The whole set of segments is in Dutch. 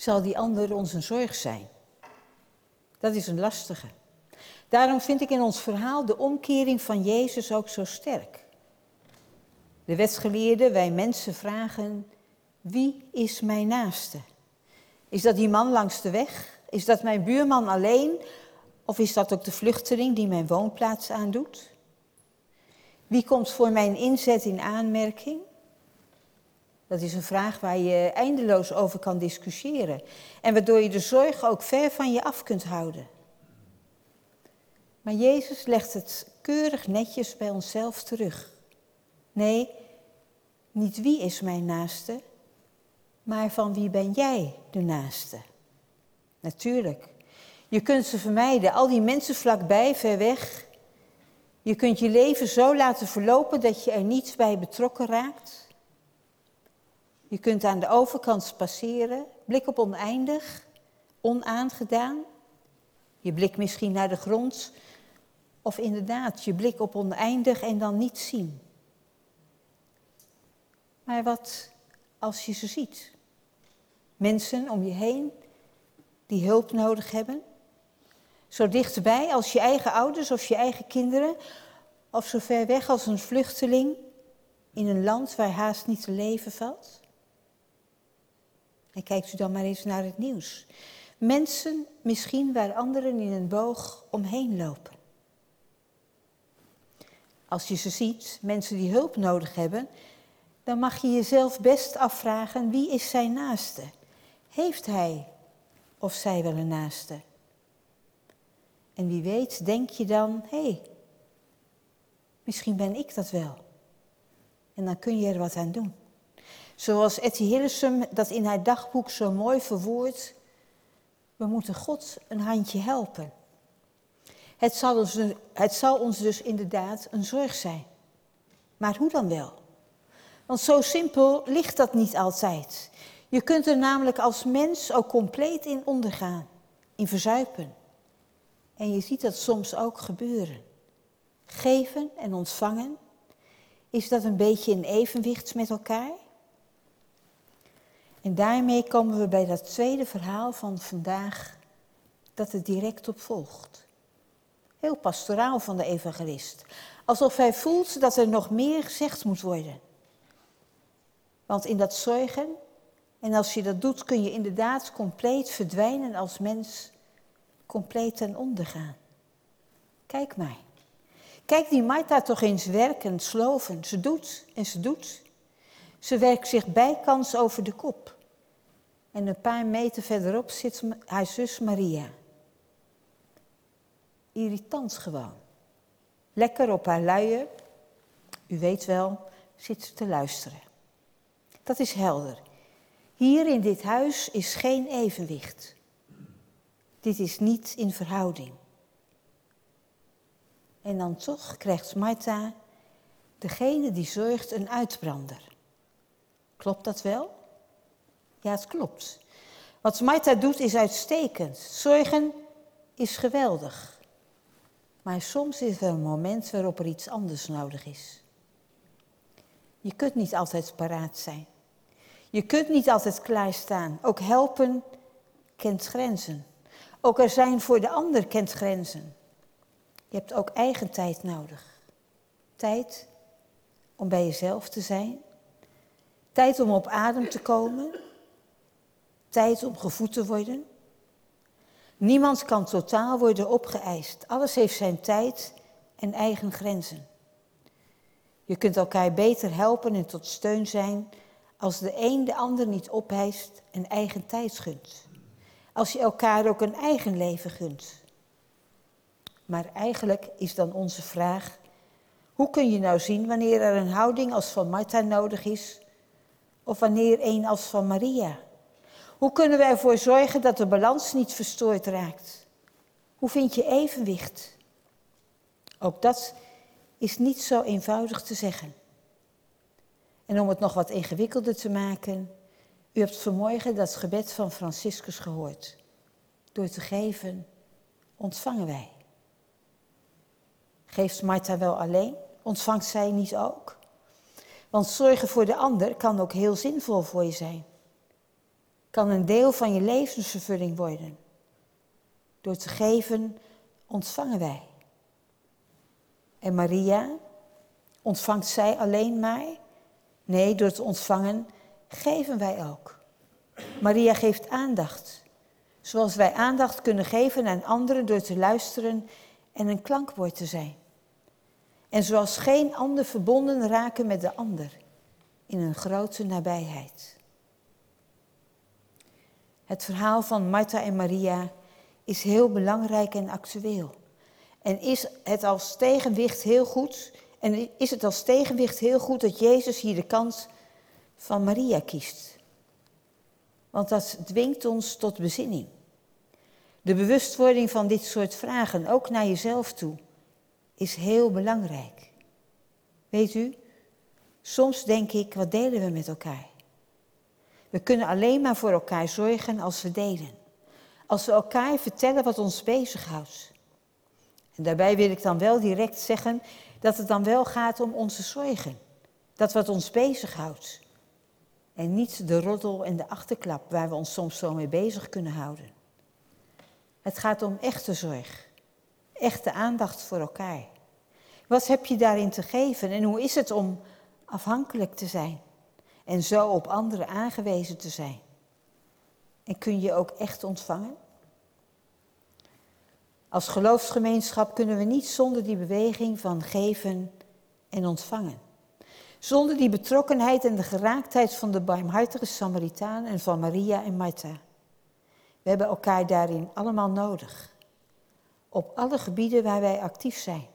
zal die ander ons een zorg zijn? Dat is een lastige. Daarom vind ik in ons verhaal de omkering van Jezus ook zo sterk. De wetsgeleerden, wij mensen vragen, wie is mijn naaste? Is dat die man langs de weg? Is dat mijn buurman alleen? Of is dat ook de vluchteling die mijn woonplaats aandoet? Wie komt voor mijn inzet in aanmerking? Dat is een vraag waar je eindeloos over kan discussiëren en waardoor je de zorg ook ver van je af kunt houden. Maar Jezus legt het keurig netjes bij onszelf terug. Nee, niet wie is mijn naaste, maar van wie ben jij de naaste? Natuurlijk. Je kunt ze vermijden, al die mensen vlakbij, ver weg. Je kunt je leven zo laten verlopen dat je er niets bij betrokken raakt. Je kunt aan de overkant passeren, blik op oneindig, onaangedaan. Je blik misschien naar de grond, of inderdaad je blik op oneindig en dan niet zien. Maar wat als je ze ziet? Mensen om je heen die hulp nodig hebben? Zo dichtbij als je eigen ouders of je eigen kinderen, of zo ver weg als een vluchteling in een land waar haast niet te leven valt? En kijkt u dan maar eens naar het nieuws. Mensen misschien waar anderen in een boog omheen lopen. Als je ze ziet, mensen die hulp nodig hebben, dan mag je jezelf best afvragen wie is zijn naaste? Heeft hij of zij wel een naaste? En wie weet, denk je dan, hé, hey, misschien ben ik dat wel. En dan kun je er wat aan doen. Zoals Etty Hillesum dat in haar dagboek zo mooi verwoordt. We moeten God een handje helpen. Het zal, ons, het zal ons dus inderdaad een zorg zijn. Maar hoe dan wel? Want zo simpel ligt dat niet altijd. Je kunt er namelijk als mens ook compleet in ondergaan, in verzuipen. En je ziet dat soms ook gebeuren. Geven en ontvangen, is dat een beetje in evenwicht met elkaar? En daarmee komen we bij dat tweede verhaal van vandaag, dat er direct op volgt. Heel pastoraal van de evangelist. Alsof hij voelt dat er nog meer gezegd moet worden. Want in dat zorgen, en als je dat doet, kun je inderdaad compleet verdwijnen als mens, compleet ten onder gaan. Kijk mij. Kijk die Martha toch eens werken, sloven. Ze doet en ze doet. Ze werkt zich bijkans over de kop. En een paar meter verderop zit haar zus Maria. Irritant gewoon. Lekker op haar luier, u weet wel, zit ze te luisteren. Dat is helder. Hier in dit huis is geen evenwicht. Dit is niet in verhouding. En dan toch krijgt Martha, degene die zorgt, een uitbrander. Klopt dat wel? Ja, het klopt. Wat Martha doet is uitstekend. Zorgen is geweldig. Maar soms is er een moment waarop er iets anders nodig is. Je kunt niet altijd paraat zijn. Je kunt niet altijd klaarstaan. Ook helpen kent grenzen. Ook er zijn voor de ander kent grenzen. Je hebt ook eigen tijd nodig. Tijd om bij jezelf te zijn. Tijd om op adem te komen. Tijd om gevoed te worden. Niemand kan totaal worden opgeëist. Alles heeft zijn tijd en eigen grenzen. Je kunt elkaar beter helpen en tot steun zijn als de een de ander niet opeist en eigen tijd gunt. Als je elkaar ook een eigen leven gunt. Maar eigenlijk is dan onze vraag: hoe kun je nou zien wanneer er een houding als van Martha nodig is, of wanneer een als van Maria? Hoe kunnen we ervoor zorgen dat de balans niet verstoord raakt? Hoe vind je evenwicht? Ook dat is niet zo eenvoudig te zeggen. En om het nog wat ingewikkelder te maken, u hebt vanmorgen dat gebed van Franciscus gehoord. Door te geven, ontvangen wij. Geeft Martha wel alleen? Ontvangt zij niet ook? Want zorgen voor de ander kan ook heel zinvol voor je zijn. kan een deel van je levensvervulling worden. Door te geven ontvangen wij. En Maria, ontvangt zij alleen maar? Nee, door te ontvangen geven wij ook. Maria geeft aandacht. Zoals wij aandacht kunnen geven aan anderen door te luisteren en een klankwoord te zijn. En zoals geen ander verbonden raken met de ander in een grote nabijheid. Het verhaal van Martha en Maria is heel belangrijk en actueel. En is het als tegenwicht heel goed, en is het als tegenwicht heel goed dat Jezus hier de kant van Maria kiest. Want dat dwingt ons tot bezinning. De bewustwording van dit soort vragen, ook naar jezelf toe, is heel belangrijk. Weet u, soms denk ik, wat delen we met elkaar? We kunnen alleen maar voor elkaar zorgen als we delen. Als we elkaar vertellen wat ons bezighoudt. En daarbij wil ik dan wel direct zeggen dat het dan wel gaat om onze zorgen. Dat wat ons bezighoudt. En niet de roddel en de achterklap waar we ons soms zo mee bezig kunnen houden. Het gaat om echte zorg. Echte aandacht voor elkaar. Wat heb je daarin te geven en hoe is het om afhankelijk te zijn en zo op anderen aangewezen te zijn? En kun je ook echt ontvangen? Als geloofsgemeenschap kunnen we niet zonder die beweging van geven en ontvangen. Zonder die betrokkenheid en de geraaktheid van de barmhartige Samaritaan en van Maria en Martha. We hebben elkaar daarin allemaal nodig. Op alle gebieden waar wij actief zijn.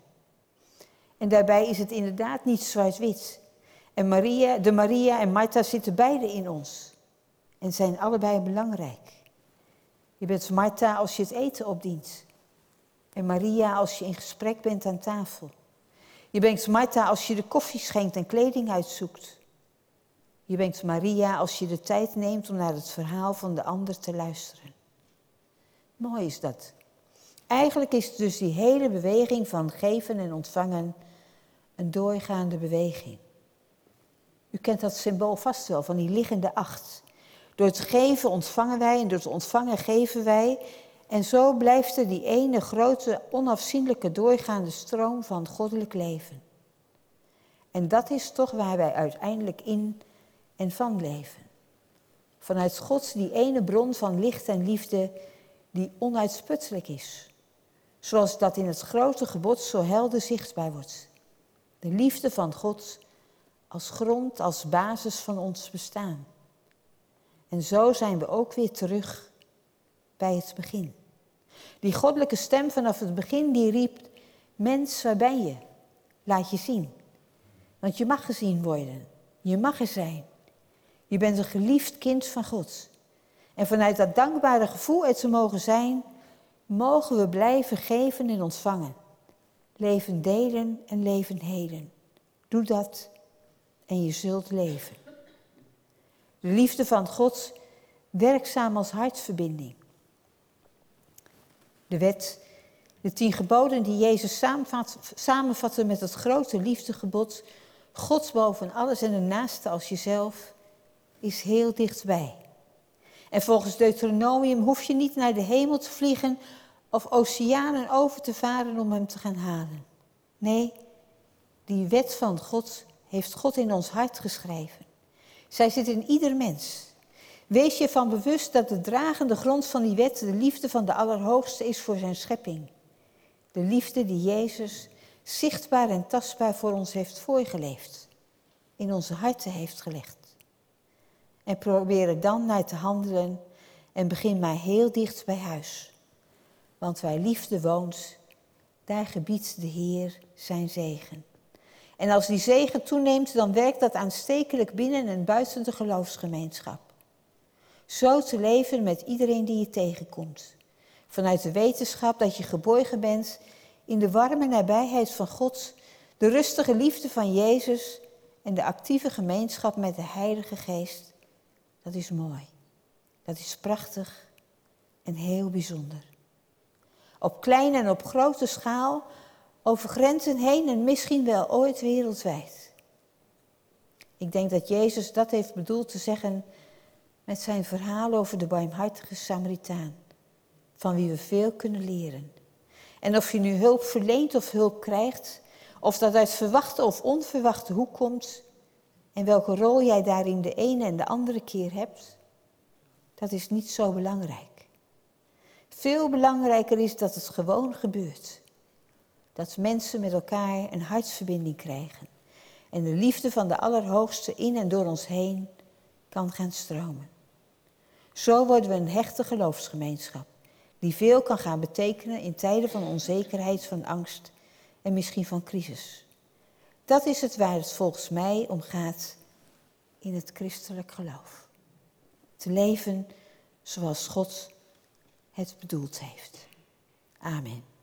En daarbij is het inderdaad niet zwart-wit. En Maria, de Maria en Martha zitten beide in ons. En zijn allebei belangrijk. Je bent Martha als je het eten opdient. En Maria als je in gesprek bent aan tafel. Je bent Martha als je de koffie schenkt en kleding uitzoekt. Je bent Maria als je de tijd neemt om naar het verhaal van de ander te luisteren. Mooi is dat. Eigenlijk is dus die hele beweging van geven en ontvangen een doorgaande beweging. U kent dat symbool vast wel, van die liggende acht. Door het geven ontvangen wij en door het ontvangen geven wij. En zo blijft er die ene grote, onafzienlijke doorgaande stroom van goddelijk leven. En dat is toch waar wij uiteindelijk in en van leven. Vanuit Gods die ene bron van licht en liefde die onuitsputtelijk is. Zoals dat in het grote gebod zo helder zichtbaar wordt. De liefde van God als grond, als basis van ons bestaan. En zo zijn we ook weer terug bij het begin. Die goddelijke stem vanaf het begin die riep, mens, waar ben je? Laat je zien. Want je mag gezien worden. Je mag er zijn. Je bent een geliefd kind van God. En vanuit dat dankbare gevoel er te mogen zijn, mogen we blijven geven en ontvangen. Leven delen en leven heden. Doe dat en je zult leven. De liefde van God werkzaam als hartverbinding. De wet, de tien geboden die Jezus samenvatte met het grote liefdegebod, God boven alles en de naaste als jezelf, is heel dichtbij. En volgens Deuteronomium hoef je niet naar de hemel te vliegen of oceanen over te varen om hem te gaan halen. Nee, die wet van God heeft God in ons hart geschreven. Zij zit in ieder mens. Wees je van bewust dat de dragende grond van die wet de liefde van de Allerhoogste is voor zijn schepping. De liefde die Jezus zichtbaar en tastbaar voor ons heeft voorgeleefd, in onze harten heeft gelegd. En probeer er dan naar te handelen en begin maar heel dicht bij huis. Want waar liefde woont, daar gebiedt de Heer zijn zegen. En als die zegen toeneemt, dan werkt dat aanstekelijk binnen en buiten de geloofsgemeenschap. Zo te leven met iedereen die je tegenkomt. Vanuit de wetenschap dat je geborgen bent in de warme nabijheid van God, de rustige liefde van Jezus en de actieve gemeenschap met de Heilige Geest. Dat is mooi. Dat is prachtig en heel bijzonder. Op kleine en op grote schaal, over grenzen heen en misschien wel ooit wereldwijd. Ik denk dat Jezus dat heeft bedoeld te zeggen met zijn verhaal over de barmhartige Samaritaan, van wie we veel kunnen leren. En of je nu hulp verleent of hulp krijgt, of dat uit verwachte of onverwachte hoek komt, en welke rol jij daarin de ene en de andere keer hebt, dat is niet zo belangrijk. Veel belangrijker is dat het gewoon gebeurt. Dat mensen met elkaar een hartsverbinding krijgen en de liefde van de Allerhoogste in en door ons heen kan gaan stromen. Zo worden we een hechte geloofsgemeenschap die veel kan gaan betekenen in tijden van onzekerheid, van angst en misschien van crisis. Dat is het waar het volgens mij om gaat in het christelijk geloof. Te leven zoals God het bedoeld heeft. Amen.